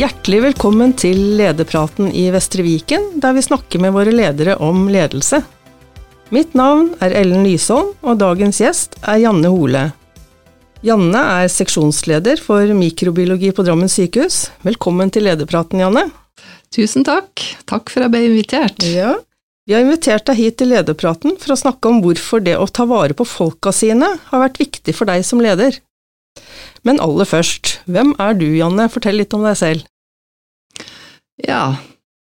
Hjertelig velkommen til lederpraten i Vestre Viken, der vi snakker med våre ledere om ledelse. Mitt navn er Ellen Lysholm, og dagens gjest er Janne Hole. Janne er seksjonsleder for mikrobiologi på Drammen sykehus. Velkommen til lederpraten, Janne. Tusen takk. Takk for at jeg ble invitert. Ja, Vi har invitert deg hit til lederpraten for å snakke om hvorfor det å ta vare på folka sine har vært viktig for deg som leder. Men aller først, hvem er du, Janne? Fortell litt om deg selv. Ja,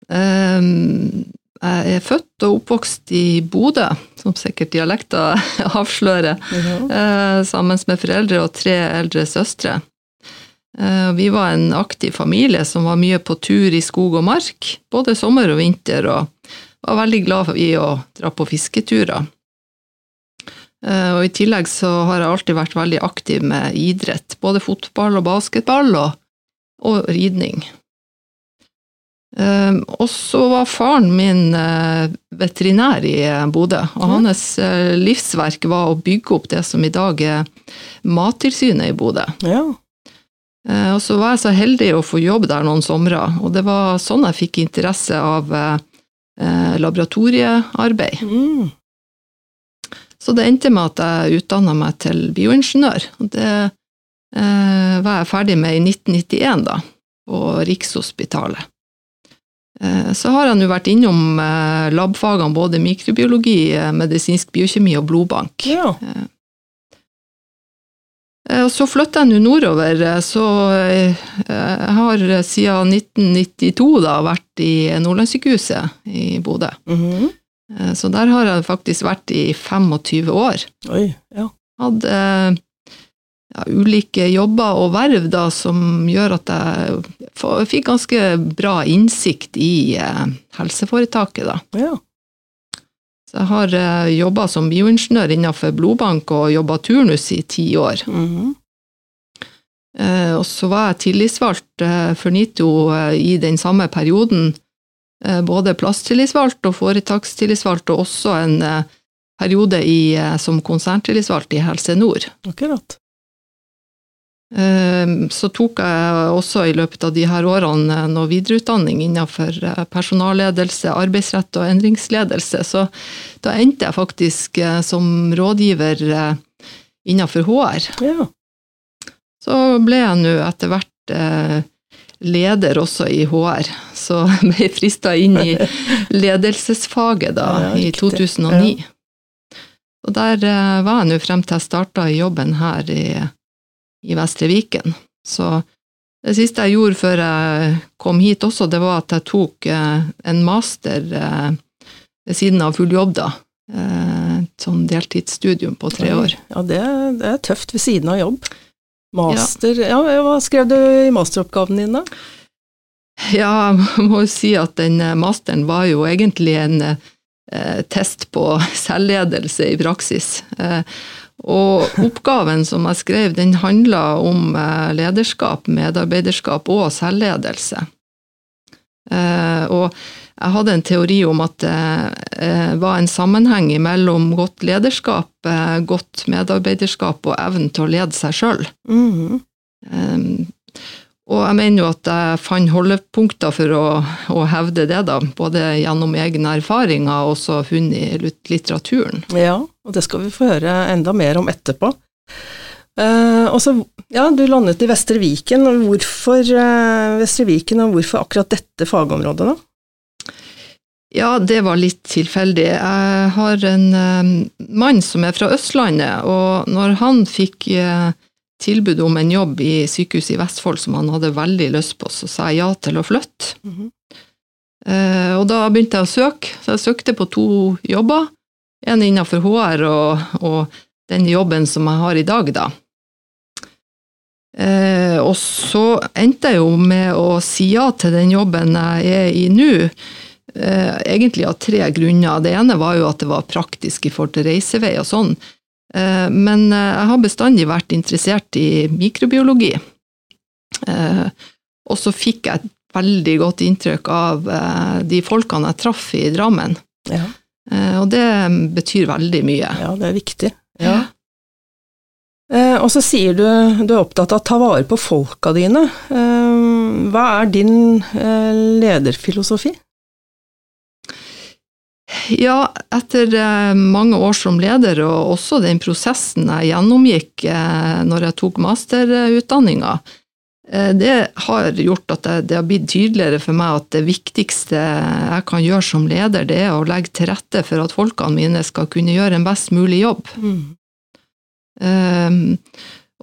um, jeg er født og oppvokst i Bodø, som sikkert dialekta avslører, uh, sammen med foreldre og tre eldre søstre. Uh, vi var en aktiv familie som var mye på tur i skog og mark, både sommer og vinter, og var veldig glad i å dra på fisketurer. Uh, og I tillegg så har jeg alltid vært veldig aktiv med idrett, både fotball og basketball og, og ridning. Uh, og så var faren min uh, veterinær i Bodø, og mm. hans livsverk var å bygge opp det som i dag er Mattilsynet i Bodø. Ja. og så var jeg så heldig å få jobb der noen somre, og det var sånn jeg fikk interesse av laboratoriearbeid. Mm. Så det endte med at jeg utdanna meg til bioingeniør. Og det eh, var jeg ferdig med i 1991, da, på Rikshospitalet. Eh, så har jeg nå vært innom eh, labfagene både mikrobiologi, eh, medisinsk biokjemi og blodbank. Ja. Og så flytta jeg nå nordover, så jeg har siden 1992 da vært i Nordlandssykehuset i Bodø. Mm -hmm. så der har jeg faktisk vært i 25 år. Oi, ja. Hadde ja, ulike jobber og verv da, som gjør at jeg fikk ganske bra innsikt i eh, helseforetaket. Da. ja. Så jeg har eh, jobba som bioingeniør innenfor blodbank og jobba turnus i ti år. Mhm. Eh, og så var jeg tillitsvalgt eh, for NITO eh, i den samme perioden Eh, både plasstillitsvalgt og foretakstillitsvalgt, og også en eh, periode i, som konserntillitsvalgt i Helse Nord. Akkurat. Så tok jeg også i løpet av de her årene noe videreutdanning innenfor personalledelse, arbeidsrett og endringsledelse, så da endte jeg faktisk som rådgiver innenfor HR. Ja. Så ble jeg nå etter hvert leder også i HR, så ble jeg frista inn i ledelsesfaget da, Ja, i riktig. 2009. Og der eh, var jeg nå frem til jeg starta i jobben her i, i Vestre Viken. Så det siste jeg gjorde før jeg kom hit også, det var at jeg tok eh, en master eh, ved siden av full jobb, da. Eh, Et sånn deltidsstudium på tre år. Ja, det, det er tøft ved siden av jobb. Master ja. Hva skrev du i masteroppgaven din, da? Ja, jeg må jo si at den masteren var jo egentlig en eh, test på selvledelse i praksis. Eh, og oppgaven som jeg skrev, den handla om eh, lederskap, medarbeiderskap og selvledelse. Eh, og jeg hadde en teori om at det eh, var en sammenheng mellom godt lederskap, godt medarbeiderskap og evnen til å lede seg sjøl. Mhm. Um, og jeg mener jo at jeg fant holdepunkter for å, å hevde det, da, både gjennom egne erfaringer og også funnet i lit- litteraturen. Ja, og det skal vi få høre enda mer om etterpå. Uh, og så, ja, du landet i Vestre Viken. og Hvorfor uh, Vestre Viken, og hvorfor akkurat dette fagområdet, da? Ja, det var litt tilfeldig. Jeg har en uh, mann som er fra Østlandet, og når han fikk tilbud om en jobb i sykehuset i Vestfold som han hadde veldig lyst på, så sa jeg ja til å flytte. Mhm. Eh, og da begynte jeg å søke, så jeg søkte på to jobber. En innenfor HR og, og den jobben som jeg har i dag, da. Eh, og så endte jeg jo med å si ja til den jobben jeg er i nå. Eh, egentlig av tre grunner. Det ene var jo at det var praktisk i forhold til reisevei og sånn. Eh, men eh, jeg har bestandig vært interessert i mikrobiologi. Eh, og så fikk jeg et veldig godt inntrykk av eh, de folkene jeg traff i Drammen. Ja, Og det betyr veldig mye. ja det er viktig. Ja. Eh, og så sier du du er opptatt av å ta vare på folka dine. Eh, hva er din eh, lederfilosofi? Ja, etter eh, mange år som leder, og også den prosessen jeg gjennomgikk eh, når jeg tok masterutdanninga, eh, det har gjort at det har blitt tydeligere for meg at det viktigste jeg kan gjøre som leder, det er å legge til rette for at folkene mine skal kunne gjøre en best mulig jobb. Mm. Um,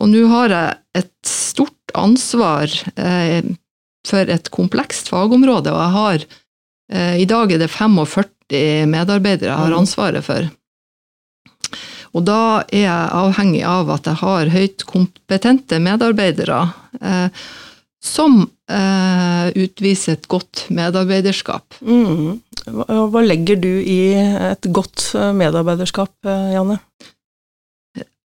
og nå har jeg et stort ansvar eh, for et komplekst fagområde, og jeg har eh, I dag er det 45 medarbeidere jeg har mm. ansvaret for. Og da er jeg avhengig av at jeg har høyt kompetente medarbeidere eh, som eh, utviser et godt medarbeiderskap. Mm. Hva, hva legger du i et godt medarbeiderskap, eh, Janne?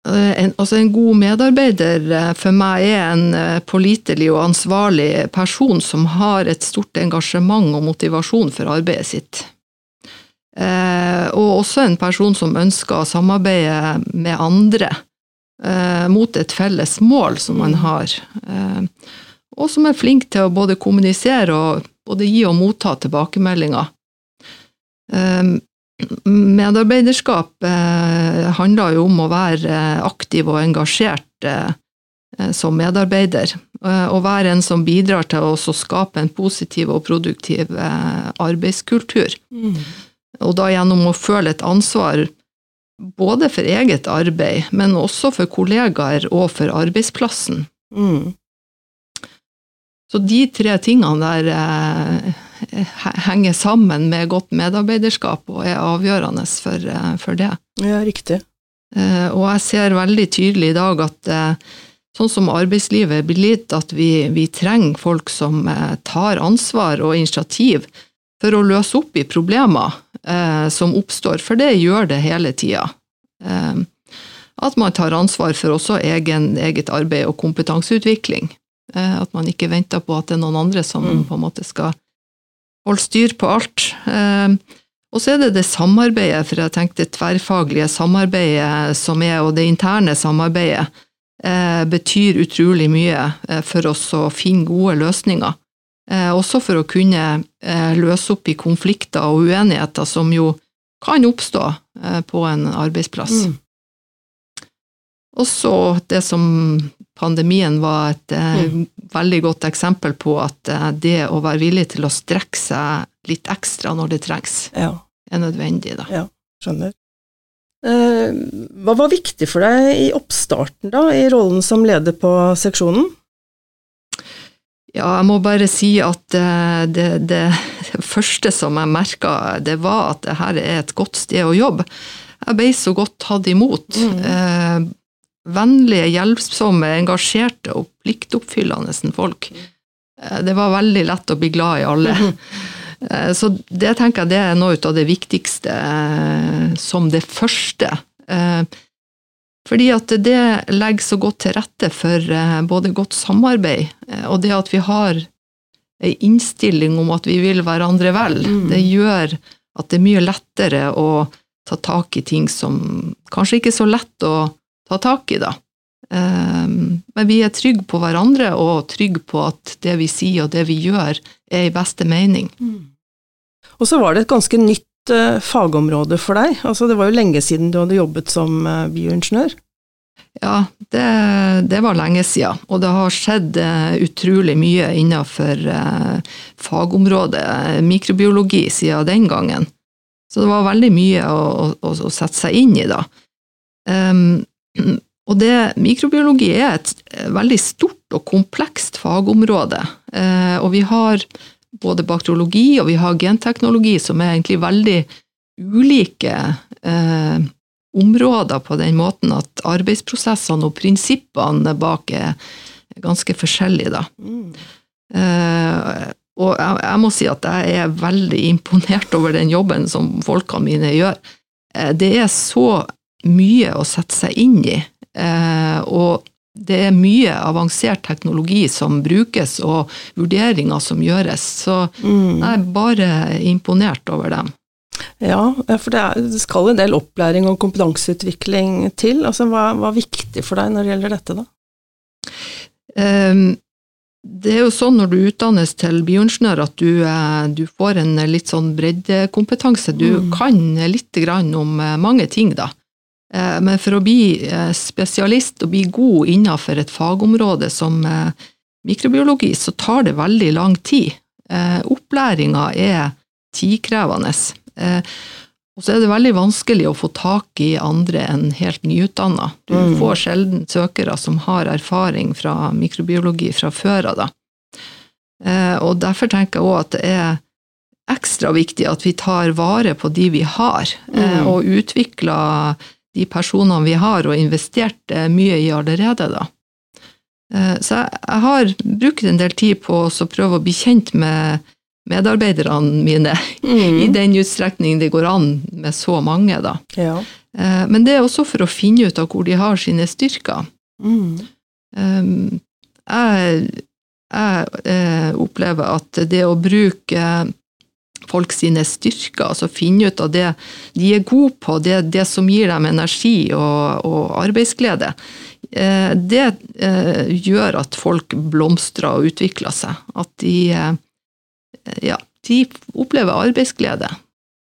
Eh, en, altså en god medarbeider eh, for meg er en eh, pålitelig og ansvarlig person som har et stort engasjement og motivasjon for arbeidet sitt. Og også en person som ønsker å samarbeide med andre mot et felles mål som man mm. har. og som er flink til å både kommunisere og både gi og motta tilbakemeldinger. Medarbeiderskap eh, handler jo om å være aktiv og engasjert eh, som medarbeider. Eh, og være en som bidrar til å skape en positiv og produktiv arbeidskultur. Mm. Og da gjennom å føle et ansvar både for eget arbeid, men også for kollegaer og for arbeidsplassen. Mm. Så de tre tingene der henger sammen med godt medarbeiderskap og er avgjørende for, eh, for det. Ja, riktig. Eh, og jeg ser veldig tydelig i dag at eh, sånn som arbeidslivet blir litt, at vi, vi trenger folk som tar ansvar og initiativ for å løse opp i problemer som oppstår, for det gjør det hele tida. At man tar ansvar for også egen, eget arbeid og kompetanseutvikling. At man ikke venter på at det er noen andre som mm. på en måte skal holde styr på alt. Ehm, og så er det det samarbeidet, for jeg tenkte tverrfaglige samarbeidet som er, og det interne samarbeidet, eh, betyr utrolig mye eh, for oss å finne gode løsninger. Eh, også for å kunne løse opp i konflikter og uenigheter som jo kan oppstå på en arbeidsplass. Mm. Også det som pandemien var et eh, mm. veldig godt eksempel på at eh, det å være villig til å strekke seg litt ekstra når det trengs, ja. er nødvendig. Da. Ja, skjønner. Eh, hva var viktig for deg i oppstarten, da, i rollen som leder på seksjonen? Ja, jeg må bare si at det, det, det første som jeg merka, det var at det her er et godt sted å jobbe. Jeg ble så godt tatt imot. Mm vennlige, hjelpsomme, engasjerte og pliktoppfyllende folk. Eh, det var veldig lett å bli glad i alle. Eh, så det tenker jeg det er noe av det viktigste eh, som det første. Fordi at det legger så godt til rette for både godt samarbeid, og det at vi har ei innstilling om at vi vil hverandre vel, mm. det gjør at det er mye lettere å ta tak i ting som kanskje ikke er så lett å ta tak i, da. Ehm, men vi er trygge på hverandre og trygge på at det vi sier og det vi gjør, er i beste mening. Mm. Og så var det et ganske nytt fagområde for deg. Altså, det var jo lenge siden du hadde jobbet som uh, bioingeniør. Ja, det, det, var lenge siden, og det har skjedd uh, utrolig mye innenfor fagområdet mikrobiologi siden den gangen. Så det var veldig mye å, å, å sette seg inn i da. Um, og det, mikrobiologi er et veldig stort og komplekst fagområde. Eh, og vi har både bakteriologi og vi har genteknologi, som er egentlig veldig ulike eh, områder på den måten at arbeidsprosessene og prinsippene bak er ganske forskjellige. Da. Mm. Eh, og jeg, jeg, må si at jeg er veldig imponert over den jobben som folkene mine gjør. Eh, det er så mye å sette seg inn i. Eh, og det er mye avansert teknologi som brukes, og vurderinger som gjøres. Så mm. jeg er bare imponert over dem. Ja, for det, er, det, skal en del opplæring og kompetanseutvikling til. Altså, hva, hva er viktig for deg når det gjelder dette, da? Um, det er jo sånn når du utdannes til bioingeniør at du, eh, du får en litt sånn breddekompetanse. Du mm. kan litt grann om eh, mange ting, da. Eh, men for å bli spesialist og bli god innenfor et fagområde som mikrobiologi, så tar det veldig lang tid. Opplæringa er tidkrevende. Og så er det veldig vanskelig å få tak i andre enn helt nyutdanna. Du mm. får sjelden søkere som har erfaring fra mikrobiologi fra før av, da. Eh, og derfor tenker jeg òg at det er ekstra viktig at vi tar vare på de vi har, eh, mm. og utvikler de personene vi har, og investert eh, mye i allerede, da. Så jeg har brukt en del tid på å prøve å bli kjent med medarbeiderne mine, mm. i den utstrekning det går an med så mange, da. Ja. Eh, men det er også for å finne ut av hvor de har sine styrker. Mm. Eh, jeg, jeg eh, opplever at det å bruke folk sine styrker, altså finne ut av det de er gode på, det, det som gir dem energi og, og arbeidsglede, det gjør at folk blomstrer og utvikler seg. At de ja, de opplever arbeidsglede.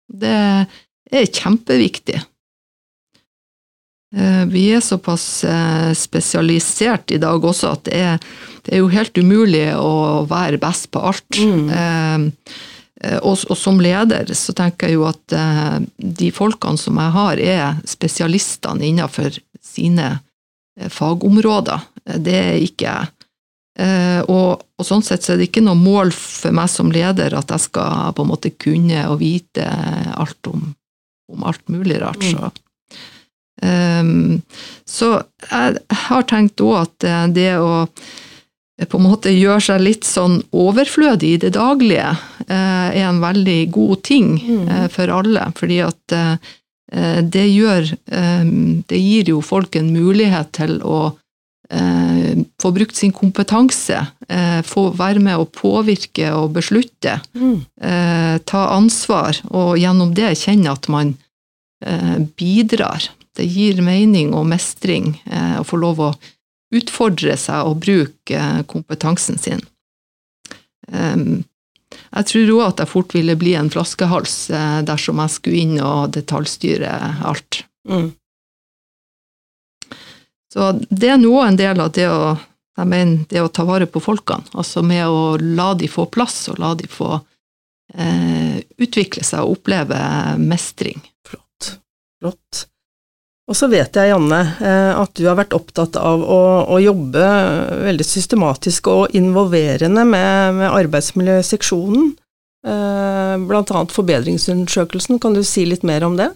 Det er kjempeviktig. Eh, vi er såpass eh, spesialisert i dag også at det er, det er jo helt umulig å være best på alt. Mm. Eh, og, og, som leder så tenker jeg jo at de folkene som jeg har, er spesialistene innenfor sine fagområder. Det er ikke jeg. Eh, og, og, sånn sett så er det ikke noe mål for meg som leder at jeg skal på en måte kunne og vite alt om, om alt mulig rart. Mm. Så. Um, så jeg har tenkt òg at det å på en måte gjør seg litt sånn overflødig i det daglige, uh, er en veldig god ting mm. uh, for alle. Fordi at det gjør Det gir jo folk en mulighet til å eh, få brukt sin kompetanse, eh, få være med å påvirke og beslutte, mm. eh, ta ansvar, og gjennom det kjenne at man eh, bidrar. Det gir mening og mestring eh, å få lov å utfordre seg og bruke eh, kompetansen sin. Jeg tror òg at jeg fort ville bli en flaskehals dersom jeg skulle inn og detaljstyre alt. Mm. Så det er nå en del av det å, mener, det å ta vare på folkene, altså med å la de få plass, og la de få eh, utvikle seg og oppleve mestring. Flott. Flott. Og så vet jeg, Janne, eh, at du har vært opptatt av å, å jobbe veldig systematisk og involverende med, med arbeidsmiljøseksjonen, eh, blant annet forbedringsundersøkelsen. Kan du si litt mer om det?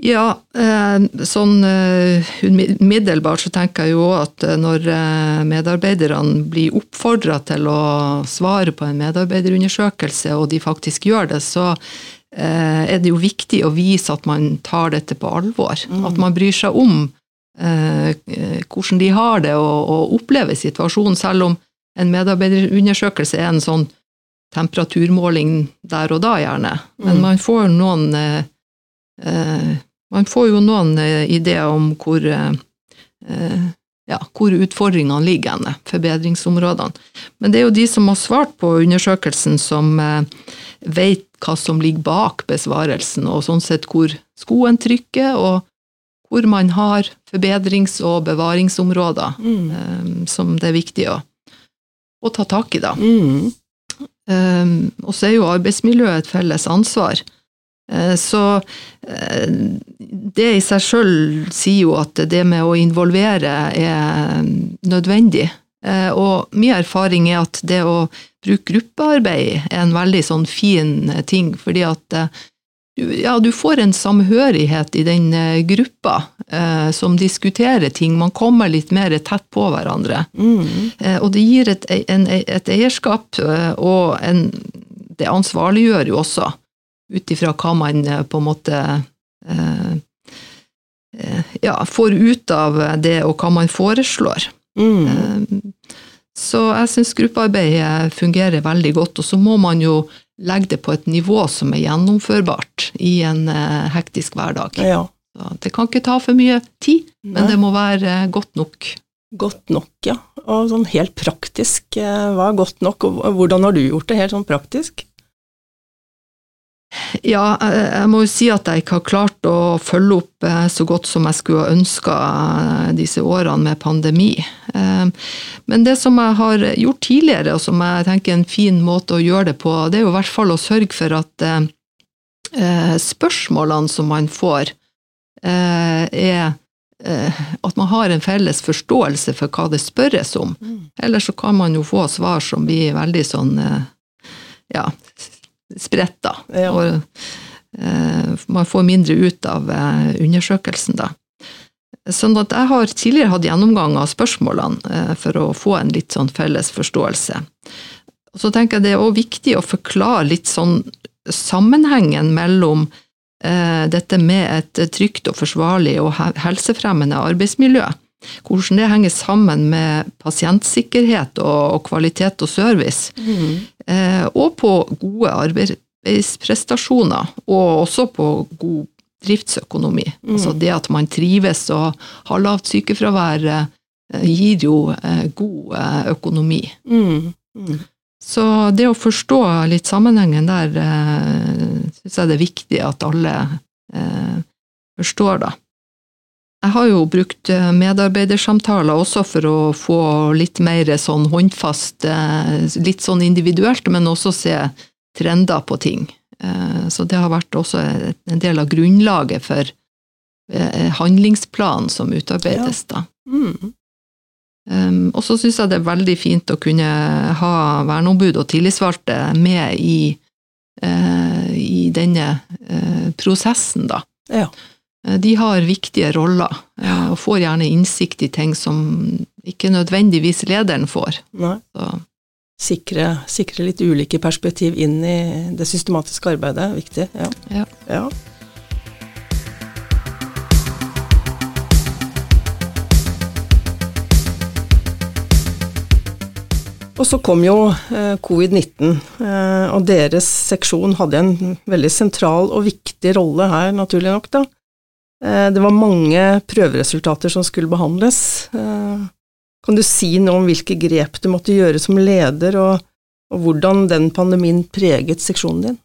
Ja, eh, sånn eh, umiddelbart så tenker jeg jo at eh, når medarbeiderne blir oppfordra til å svare på en medarbeiderundersøkelse, og de faktisk gjør det, så er det jo viktig å vise at man tar dette på alvor. Mm. At man bryr seg om hvordan de har det og, og opplever situasjonen, selv om en medarbeiderundersøkelse er en sånn temperaturmåling der og da, gjerne. Men mm. man får noen man får jo noen eh, ideer om hvor, eh, eh, ja, hvor utfordringene ligger henne, forbedringsområdene. Men det er jo de som har svart på undersøkelsen, som vet hva som ligger bak besvarelsen, og sånn sett hvor skoen trykker, og hvor man har forbedrings- og bevaringsområder mm. som det er viktig å, å ta tak i, da. Mm. Um, og så er jo arbeidsmiljøet et felles ansvar. Eh, så eh, det i seg sjøl sier jo at det med å involvere er nødvendig. Eh, og min erfaring er at det å bruke gruppearbeid er en veldig sånn fin ting, fordi at ja, du får en samhørighet i den gruppa eh, som diskuterer ting. Man kommer litt mer tett på hverandre. Mm. Eh, og det gir et, en, et eierskap, og en, det ansvarliggjør jo også ut ifra hva man eh, på en måte eh, eh, ja, får ut av det, og hva man foreslår. Mm. Så jeg syns gruppearbeidet fungerer veldig godt, og så må man jo legge det på et nivå som er gjennomførbart i en eh, hektisk hverdag. Ja. Så det kan ikke ta for mye tid, men Nei. det må være eh, godt nok. Godt nok, ja. Og sånn helt praktisk, eh, hva er godt nok, og hvordan har du gjort det helt sånn praktisk? Ja, jeg må jo si at jeg ikke har klart å følge opp eh, så godt som jeg skulle ha ønska disse årene med pandemi. Eh, Men det som jeg har gjort tidligere, og som jeg tenker er en fin måte å gjøre det på, det er jo i hvert fall å sørge for at eh, eh, spørsmålene som man får, eh, er eh, at man har en felles forståelse for hva det spørres om. Eller så kan man jo få svar som blir veldig sånn eh, ja, da. Ja. Og eh, man får mindre ut av eh, undersøkelsen, da. Sånn at jeg har tidligere hatt gjennomgang av spørsmålene eh, for å få en litt sånn felles forståelse. Og så tenker jeg det er også viktig å forklare litt sånn sammenhengen mellom eh, dette med et trygt og forsvarlig og helsefremmende arbeidsmiljø. Hvordan det henger sammen med pasientsikkerhet og, og kvalitet og service. Eh, og på gode arbeidsprestasjoner, og også på god driftsøkonomi. Altså det at man trives og har lavt sykefravær, eh, gir jo eh, god eh, økonomi. Mm. Mm. Så det å forstå litt sammenhengen der, eh, syns jeg det er viktig at alle eh, forstår, da. Jeg har jo brukt eh, medarbeidersamtaler også for å få litt mer sånn håndfast, eh, litt sånn individuelt, men også se trender på ting. Eh, Så det har vært også en del av grunnlaget for handlingsplanen som utarbeides, da. Mm. Um, og så syns jeg det er veldig fint å kunne ha verneombud og tillitsvalgte med i, i denne prosessen, da. Ja. Eh, De har viktige roller, eh, og får gjerne innsikt i ting som ikke nødvendigvis lederen får. Sikre, sikre litt ulike perspektiv inn i det systematiske arbeidet, viktig. Ja. ja. ja. Og så kom jo eh, covid-19, eh, og deres seksjon hadde en veldig sentral og viktig rolle her, naturlig nok, da. Eh, det var mange prøveresultater som skulle behandles. Eh, kan du si noe om hvilke grep du måtte gjøre som leder, og, og hvordan den pandemien preget seksjonen din?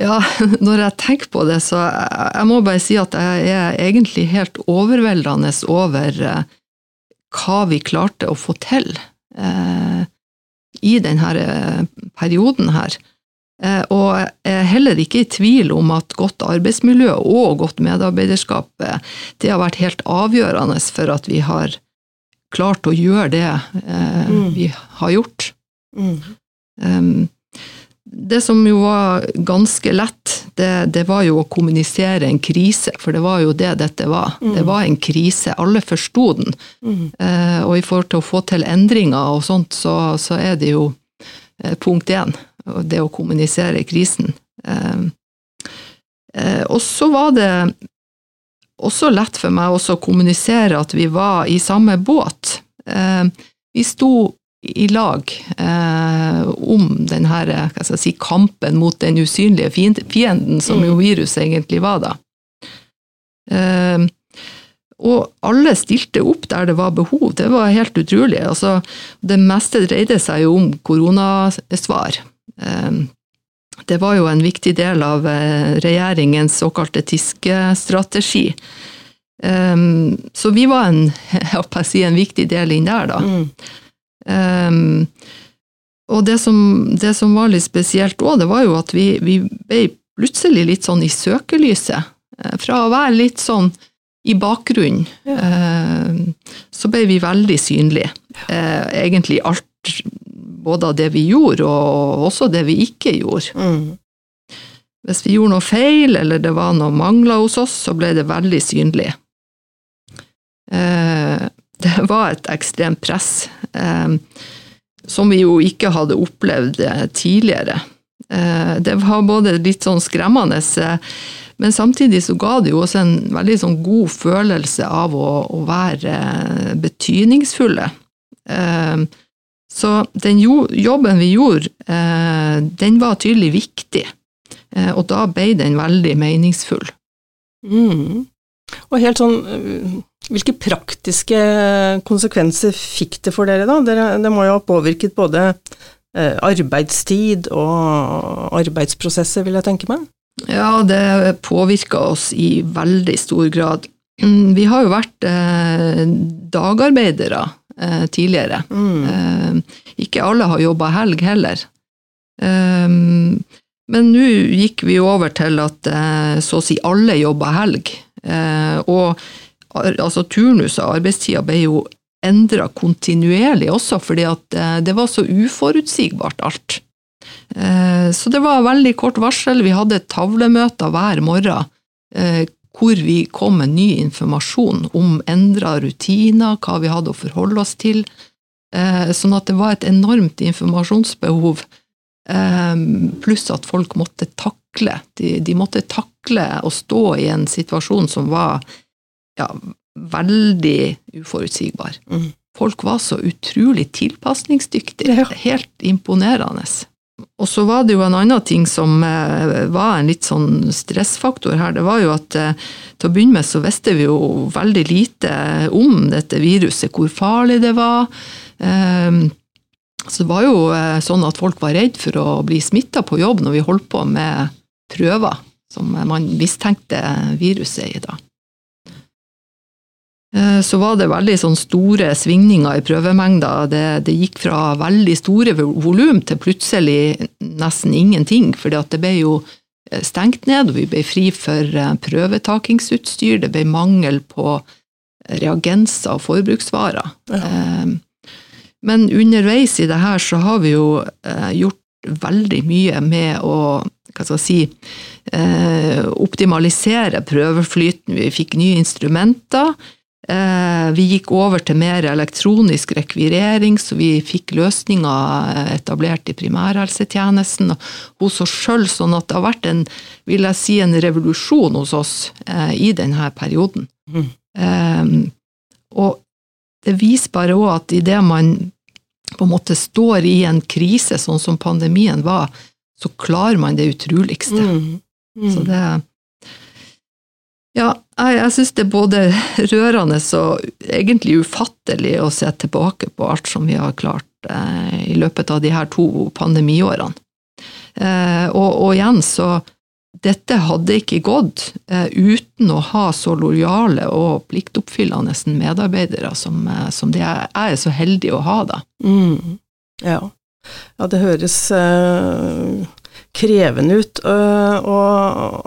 ja, når jeg tenker på det, så jeg, må bare si at jeg er egentlig helt overveldende over eh, hva vi klarte å få til i denne perioden her. Eh, og jeg er heller ikke i tvil om at godt arbeidsmiljø og godt medarbeiderskap eh, det har vært helt avgjørende for at vi har klart å gjøre det eh, Mm. vi har gjort. Mm. Um, det som jo var ganske lett, det, det var jo å kommunisere en krise, for det var jo det dette var. Mm. Det var en krise, alle forsto den. Mm. Og i forhold til å få til endringer og sånt, så, så er det jo punkt én, og det å kommunisere krisen. Eh, eh, og så var det også lett for meg å kommunisere at vi var i samme båt. Eh, vi sto i lag eh, om denne eh, si, kampen mot den usynlige fienden som jo viruset egentlig var da. Eh, og alle stilte opp der det var behov. Det var helt utrolig. Altså, det meste dreide seg jo om koronasvar. Eh, Det var jo en viktig del av eh, regjeringens såkalte TISK-strategi. Eh, Så vi var en, si, en viktig del inn der, da. Mm. Um, og det som, det som var litt spesielt òg, det var jo at vi, vi ble plutselig litt sånn i søkelyset. Eh, Fra å være litt sånn i bakgrunnen, ja. så ble vi veldig synlige. Eh, egentlig alt, både av det vi gjorde, og også det vi ikke gjorde. Mm. Hvis vi gjorde noe feil, eller det var noe mangler hos oss, så ble det veldig synlig. Eh, det var et ekstremt press, eh, som vi jo ikke hadde opplevd eh, tidligere. Eh, det var både litt sånn skremmende, men samtidig så ga det jo også en veldig sånn god følelse av å, å være betydningsfulle. Eh, Så den jobben vi gjorde, den var tydelig viktig. Og da ble den veldig meningsfull. Mm. Og helt sånn hvilke praktiske konsekvenser fikk det for dere, da? Dere, det må jo ha påvirket både eh, arbeidstid og arbeidsprosesser, vil jeg tenke meg? Ja, det påvirka oss i veldig stor grad. Mm, vi har jo vært eh, dagarbeidere eh, tidligere. Mm. Eh, ikke alle har jobba helg heller. Eh, men nå gikk vi over til at eh, så å si alle jobba helg. og altså turnus og arbeidstida ble jo endra kontinuerlig også, fordi at eh, det var så uforutsigbart alt. Eh, så det var veldig kort varsel. Vi hadde tavlemøter hver morgen eh, hvor vi kom med ny informasjon om endra rutiner, hva vi hadde å forholde oss til. Sånn at det var et enormt informasjonsbehov, pluss at folk måtte takle. De, de måtte takle å stå i en situasjon som var ja, veldig uforutsigbar. Mm. Folk var så utrolig tilpasningsdyktige. Ja. Helt imponerende. Og så var det jo en annen ting som eh, var en litt sånn stressfaktor her. Det var jo at eh, til å begynne med så visste vi jo veldig lite om dette viruset, hvor farlig det var. Ehm, så det var jo eh, sånn at folk var redd for å bli smitta på jobb når vi holdt på med prøver som man mistenkte viruset i da. Eh, så var det veldig sånn store svingninger i prøvemengder. Det, det gikk fra veldig store volum til plutselig nesten ingenting, for det ble jo eh, stengt ned, og vi ble fri for eh, prøvetakingsutstyr. Det ble mangel på reagenser og forbruksvarer. Ja. Men underveis i det her så har vi jo gjort veldig mye med å hva skal jeg si, optimalisere prøveflyten. Vi fikk nye instrumenter. Eh, vi gikk over til mer elektronisk rekvirering, så vi fikk løsninger eh, etablert i primærhelsetjenesten hos oss sjøl, sånn at det har vært en, vil jeg si, en revolusjon hos oss eh, i denne perioden. Mm. Um, og det viser bare òg at idet man på en måte står i en krise, sånn som pandemien var, så klarer man det utroligste. Mm. Mm. Så det ja, jeg, jeg synes det er både rørende og egentlig ufattelig å se tilbake på alt som vi har klart eh, i løpet av de her to pandemiårene. Eh, og, og, igjen, så dette hadde ikke gått eh, uten å ha så lojale og pliktoppfyllende medarbeidere som, eh, som det jeg er så heldig å ha, da. Mm. Ja. ja. det høres eh, krevende ut. Og,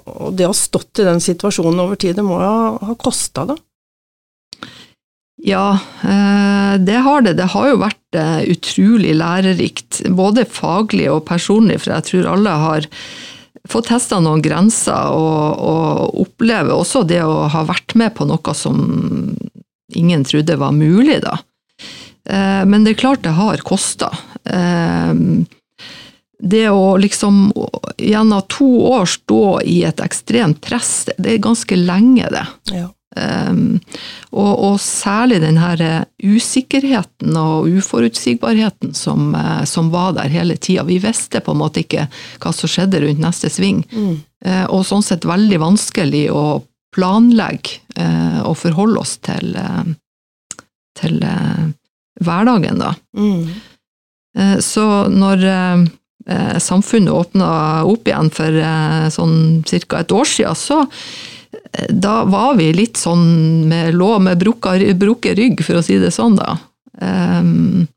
og, det å ha stått i den situasjonen over tid, det må jo ha, kosta, da? Ja, øh, det har det. Det har jo vært øh, utrolig lærerikt, både faglig og personlig, for jeg tror alle har fått testa noen grenser og, og oppleve også det å ha vært med på noe som ingen trodde var mulig, da. Men det er klart det har kosta det å liksom gjennom to år stå i et ekstremt press, det er ganske lenge, det. Ja. Um, og, og, særlig den her eh, usikkerheten og uforutsigbarheten som, uh, som var der hele tida. Vi visste på en måte ikke hva som skjedde rundt neste sving. Mm. Uh, og sånn sett veldig vanskelig å planlegge uh, og forholde oss til, til hverdagen, da. Mm. Så når eh, samfunnet åpna opp igjen for eh, sånn ca. et år siden, så eh, da var vi litt sånn med lå med brukket rygg, for å si det sånn, da. Um,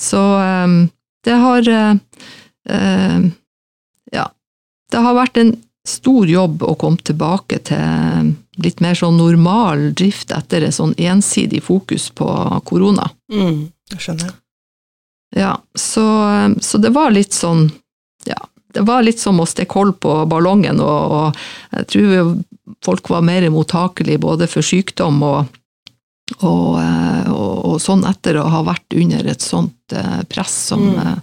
så um, det har uh, Ja. Det har vært en stor jobb å komme tilbake til litt mer sånn normal drift etter et sånn ensidig fokus på korona. Mm, jeg skjønner. Ja, så, så, det var litt sånn Ja, det var litt som å stikke hold på ballongen, og, og, jeg tror folk var mer mottakelige både for sykdom og, og, og, sånn etter å ha vært under et sånt eh, press som, mm. Eh,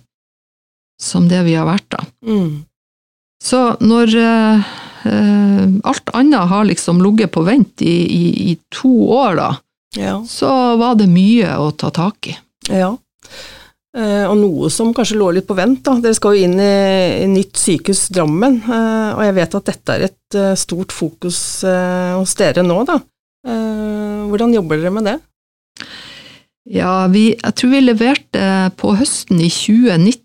som det vi har vært, da. Mm. Så når eh, alt annet har liksom ligget på vent i, i, i to år, da, ja. så var det mye å ta tak i. Ja. Eh, og noe som kanskje lå litt på vent. Da. Dere skal jo inn i, nytt sykehus Drammen, eh, og jeg vet at dette er et eh, stort fokus hos dere nå. Da. Hvordan jobber dere med det? Ja, vi, jeg tror vi leverte på høsten i 2019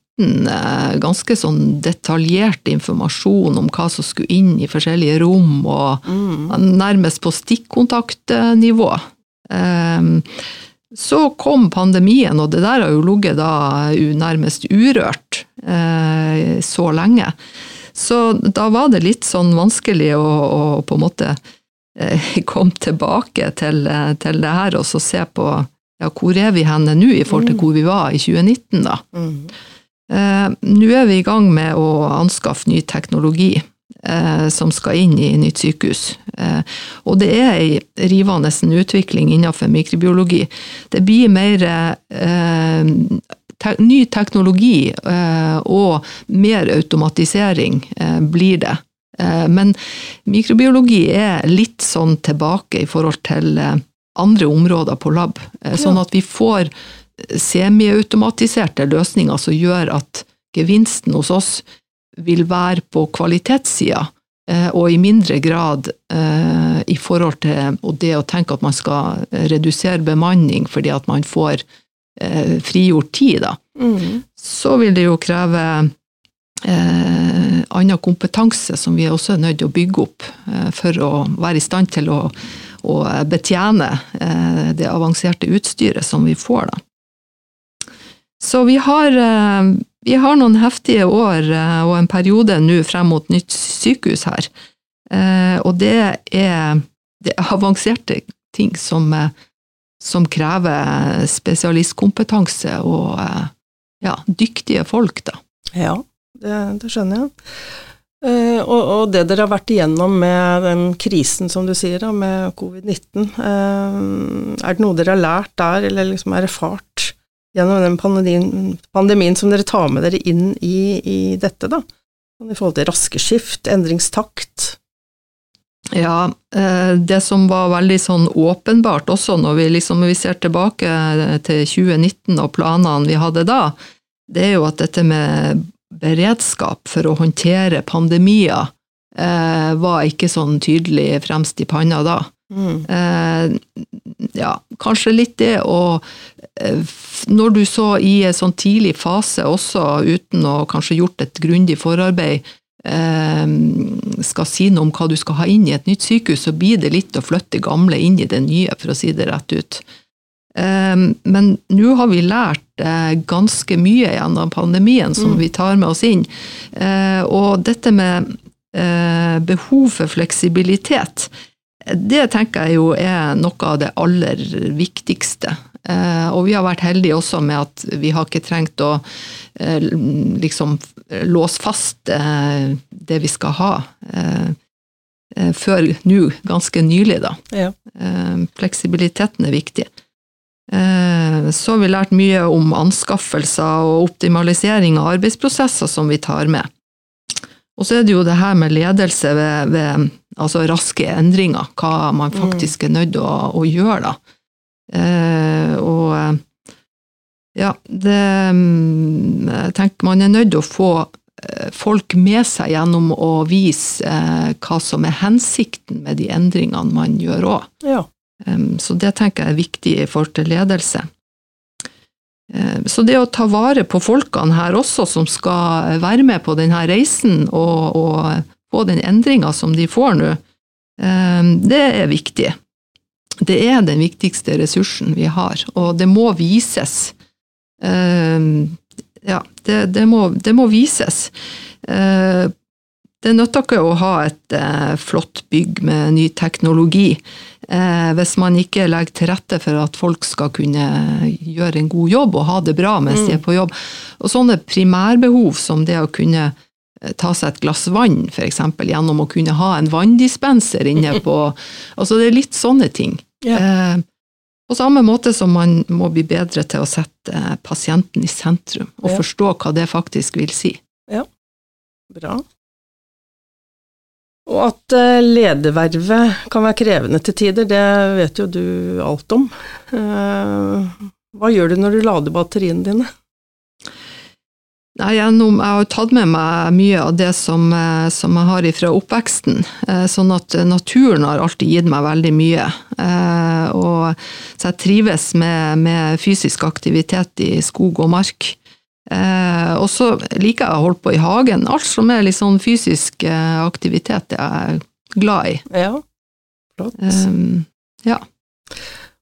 ganske sånn detaljert informasjon om hva som skulle inn i forskjellige rom, og mm. nærmest på stikkontaktnivå. Um, så kom pandemien, og det der har jo ligget da nærmest urørt eh, så lenge. Så da var det litt sånn vanskelig å, å på en måte eh, komme tilbake til, til, det her og så se på ja, hvor er vi henne nå i forhold til mm. hvor vi var i 2019, da. Mm. Eh, nå er vi i gang med å anskaffe ny teknologi eh, som skal inn i nytt sykehus. Eh, og det er ei rivende utvikling innenfor mikrobiologi. Det blir mer eh, ny teknologi eh, og mer automatisering eh, blir det. Eh, men mikrobiologi er litt sånn tilbake i forhold til andre områder på lab. Sånn at vi får semiautomatiserte løsninger som gjør at gevinsten hos oss vil være på kvalitetssida, eh, og i mindre grad eh, i forhold til det å tenke at man skal redusere bemanning fordi at man får eh, frigjort tid, da. Mm. Så vil det jo kreve eh, annen kompetanse som vi også er nødt til å bygge opp eh, for å være i stand til å, å betjene eh, det avanserte utstyret som vi får, da. Så vi har vi har noen heftige år eh, og en periode nå frem mot nytt sykehus her. Eh, og det er, det er avanserte ting som, eh, som, krever spesialistkompetanse og ja, dyktige folk, da. Ja, det, det skjønner jeg. Og, og, det dere har vært igjennom med den krisen som du sier, da, med covid-19, er det noe dere har lært der, eller liksom erfart gjennom den pandemien, pandemien, som dere tar med dere inn i, i dette, da? Sånn I forhold til raske skift, endringstakt? Ja, eh, det som var veldig sånn åpenbart også når vi, liksom, vi ser tilbake til 2019 og planene vi hadde da, det er jo at dette med beredskap for å håndtere pandemier eh, var ikke sånn tydelig fremst i panna da. Mm. Eh, ja, kanskje litt det å Eh, når du så i en sånn tidlig fase også, uten å kanskje gjort et grundig forarbeid, eh, skal si noe om hva du skal ha inn i et nytt sykehus, så blir det litt å flytte gamle inn i det nye, for å si det rett ut. Men nå har vi lært ganske mye gjennom pandemien som mm. vi tar med oss inn. Og dette med behov for fleksibilitet, det tenker jeg jo er noe av det aller viktigste. Eh, og vi har vært heldige også med at vi har ikke trengt å eh, liksom låse fast eh, det vi skal ha, før nå, ganske nylig, da. Ja. Fleksibiliteten er viktig. Så har vi lært mye om anskaffelser og optimalisering av arbeidsprosesser som vi tar med. Og så er det jo det her med ledelse ved, ved altså raske endringer, hva man mm. faktisk er nødt til å, å gjøre, da. Eh, og eh, ja, det mm, Jeg tenker man er nødt til å få eh, folk med seg gjennom å vise hva som er hensikten med de endringene man gjør òg. Ja. Så det tenker jeg er viktig i forhold til ledelse. Så det å ta vare på folkene her også, som skal være med på denne reisen og, og få den endringa som de får nå, det er viktig det er den viktigste ressursen vi har, og det må vises. Ja, det, det, må, det, må, vises. Det nytter ikke å ha et eh, flott bygg med ny teknologi eh, hvis man ikke legger til rette for at folk skal kunne gjøre en god jobb og ha det bra mens mm. de er på jobb. Og sånne primærbehov som det å kunne ta seg et glass vann, f.eks., gjennom å kunne ha en vanndispenser inne på Altså det er litt sånne ting. Yeah. Eh, på samme måte som man må bli bedre til å sette eh, pasienten i sentrum, og ja. forstå hva det faktisk vil si. Ja, bra. Og at eh, ledervervet kan være krevende til tider, det vet jo du alt om. Hva gjør du når du lader batteriene dine? Nei, jeg har tatt med meg mye av det som, eh, som jeg har fra oppveksten. Eh, sånn at naturen har alltid gitt meg veldig mye. Eh, og, så jeg trives med, med fysisk aktivitet i skog og mark. Og så liker jeg å holde på i hagen. Alt som er litt sånn fysisk aktivitet, det er jeg glad i. Ja, flott. Um, ja.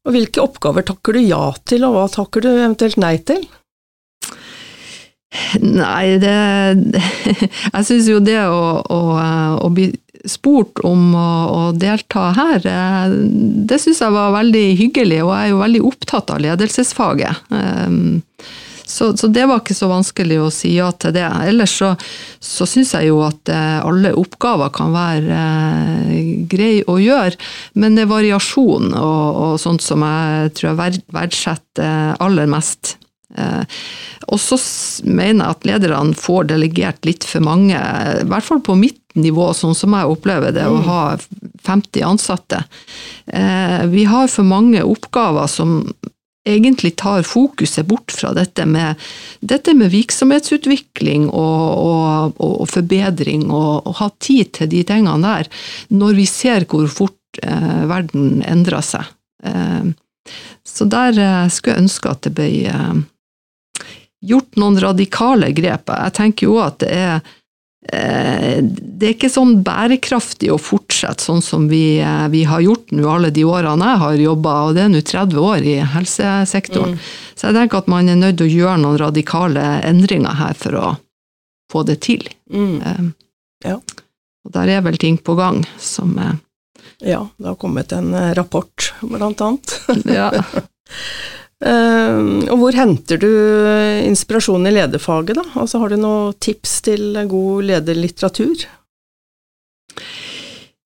Og hvilke oppgaver takker du ja til, og hva takker du eventuelt nei til? Nei, det Jeg syns jo det å, å, å, bli spurt om å, å delta her, eh, det syns jeg var veldig hyggelig, og jeg er jo veldig opptatt av ledelsesfaget. Ehm, så, så, det var ikke så vanskelig å si ja til det. Ellers så, så syns jeg jo at eh, alle oppgaver kan være eh, greie å gjøre, men det er variasjon og, og sånt som jeg tror jeg verdsetter aller mest. Eh, og så mener jeg at lederne får delegert litt for mange, i hvert fall på mitt nivå, sånn som jeg opplever det, å mm. ha 50 ansatte. Eh, vi har for mange oppgaver som egentlig tar fokuset bort fra dette med, dette med virksomhetsutvikling og, og, og forbedring, og, og, ha tid til de tingene der, når vi ser hvor fort eh, verden endrer seg. Eh, så der eh, skulle jeg ønske at det ble eh, gjort noen radikale grep. Jeg tenker jo at det er det er ikke sånn bærekraftig å fortsette sånn som vi, eh, vi har gjort nå alle de årene jeg har jobba, og det er nå 30 år i helsesektoren. Mm. Så jeg tenker at man er nødt til å gjøre noen radikale endringer her for å få det til. Mm. Eh, ja. Og der er vel ting på gang som Ja, det har kommet en rapport, blant annet. ja. Uh, og hvor henter du inspirasjon i lederfaget, da? Altså, har du noen tips til god lederlitteratur?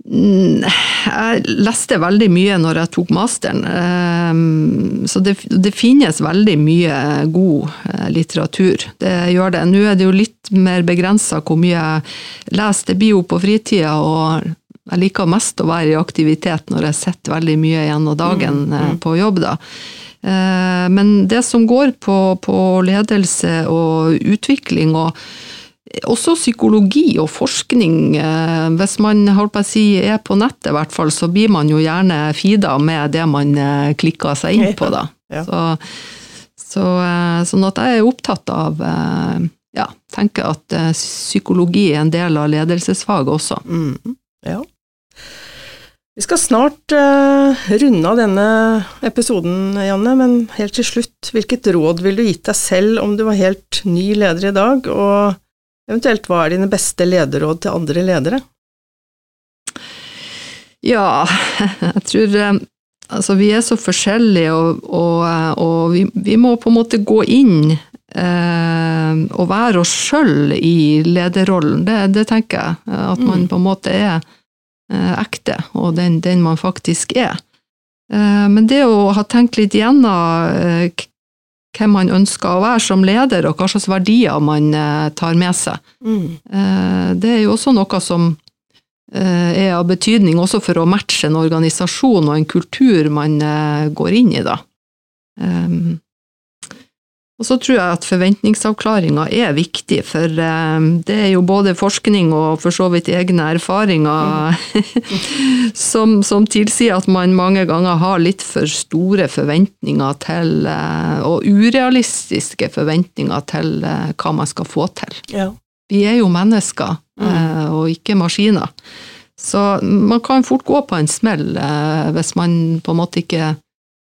Mm, jeg leste veldig mye når jeg tok masteren, ehm, så det, det finnes veldig mye god eh, litteratur. Det gjør det. Nå er det jo litt mer begrensa hvor mye jeg leser. Det blir jo på fritida, og jeg liker mest å være i aktivitet når jeg sitter veldig mye gjennom dagen mm, mm. på jobb. da. Eh, men det som går på, på ledelse og utvikling, og også psykologi og forskning, eh, hvis man på si, er på nettet, hvert fall, så blir man jo gjerne feeda med det man eh, klikker seg inn på. da. Ja. Så, så, sånn at jeg er opptatt av ja, tenker at psykologi er en del av ledelsesfaget også. Mm. Ja. Vi skal snart uh, runde av denne episoden, Janne, men helt til slutt, hvilket råd vil du gitt deg selv om du var helt ny leder i dag, og eventuelt hva er dine beste lederråd til andre ledere? Ja, jeg tror eh, Altså, vi er så forskjellige, og, og, eh, og vi, vi, må på en måte gå inn eh, og være oss sjøl i lederrollen. Det, det, tenker jeg. At man mm. på en måte er ekte, og den, den, man faktisk er. Eh, men det å ha tenkt litt gjennom eh, hvem man ønsker å være som leder, og hva slags verdier man tar med seg, mm. det er jo også noe som er av betydning også for å matche en organisasjon og en kultur man går inn i, da. Og så tror jeg at forventningsavklaringa er viktig, for eh, det er jo både forskning og for så vidt egne erfaringer som, som, tilsier at man mange ganger har litt for store forventninger til, eh, og urealistiske forventninger til eh, hva man skal få til. Ja. Vi er jo mennesker, mm. og ikke maskiner. Så man kan fort gå på en smell hvis man på en måte ikke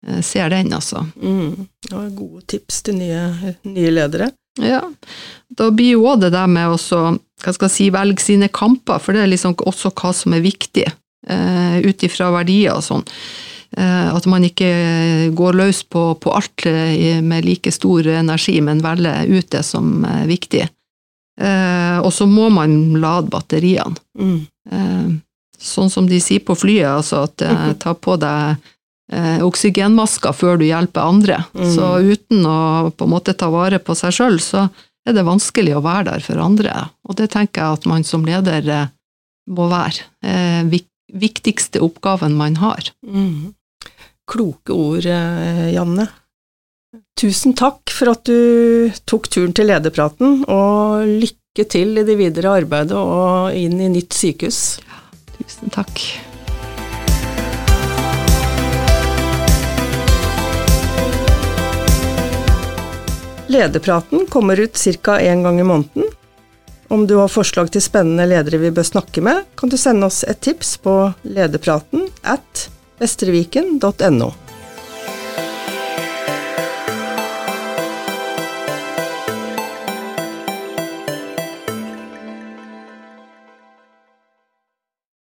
Eh, ser den, altså. Mm. Ja, gode tips til nye, nye, ledere. Ja, da blir jo òg det der med å jeg si, velge sine kamper, for det er liksom også hva som er viktig, eh, ut ifra verdier og sånn. Eh, at man ikke går løs på, på, alt med like stor energi, men velger ut det som er viktig. Eh, og så må man lade batteriene. Mm. sånn som de sier på flyet, altså at ta på deg eh, oksygenmasker før du hjelper andre. Mm. Så uten å på en måte ta vare på seg sjøl, så er det vanskelig å være der for andre. Og det tenker jeg at man som leder eh, må være. Eh, viktigste oppgaven man har. Mm. Kloke ord, eh, Janne. Tusen takk for at du tok turen til lederpraten, og lykke til i det videre arbeidet og inn i nytt sykehus. Tusen takk. Lederpraten kommer ut ca. én gang i måneden. Om du har forslag til spennende ledere vi bør snakke med, kan du sende oss et tips på lederpraten at vestreviken.no.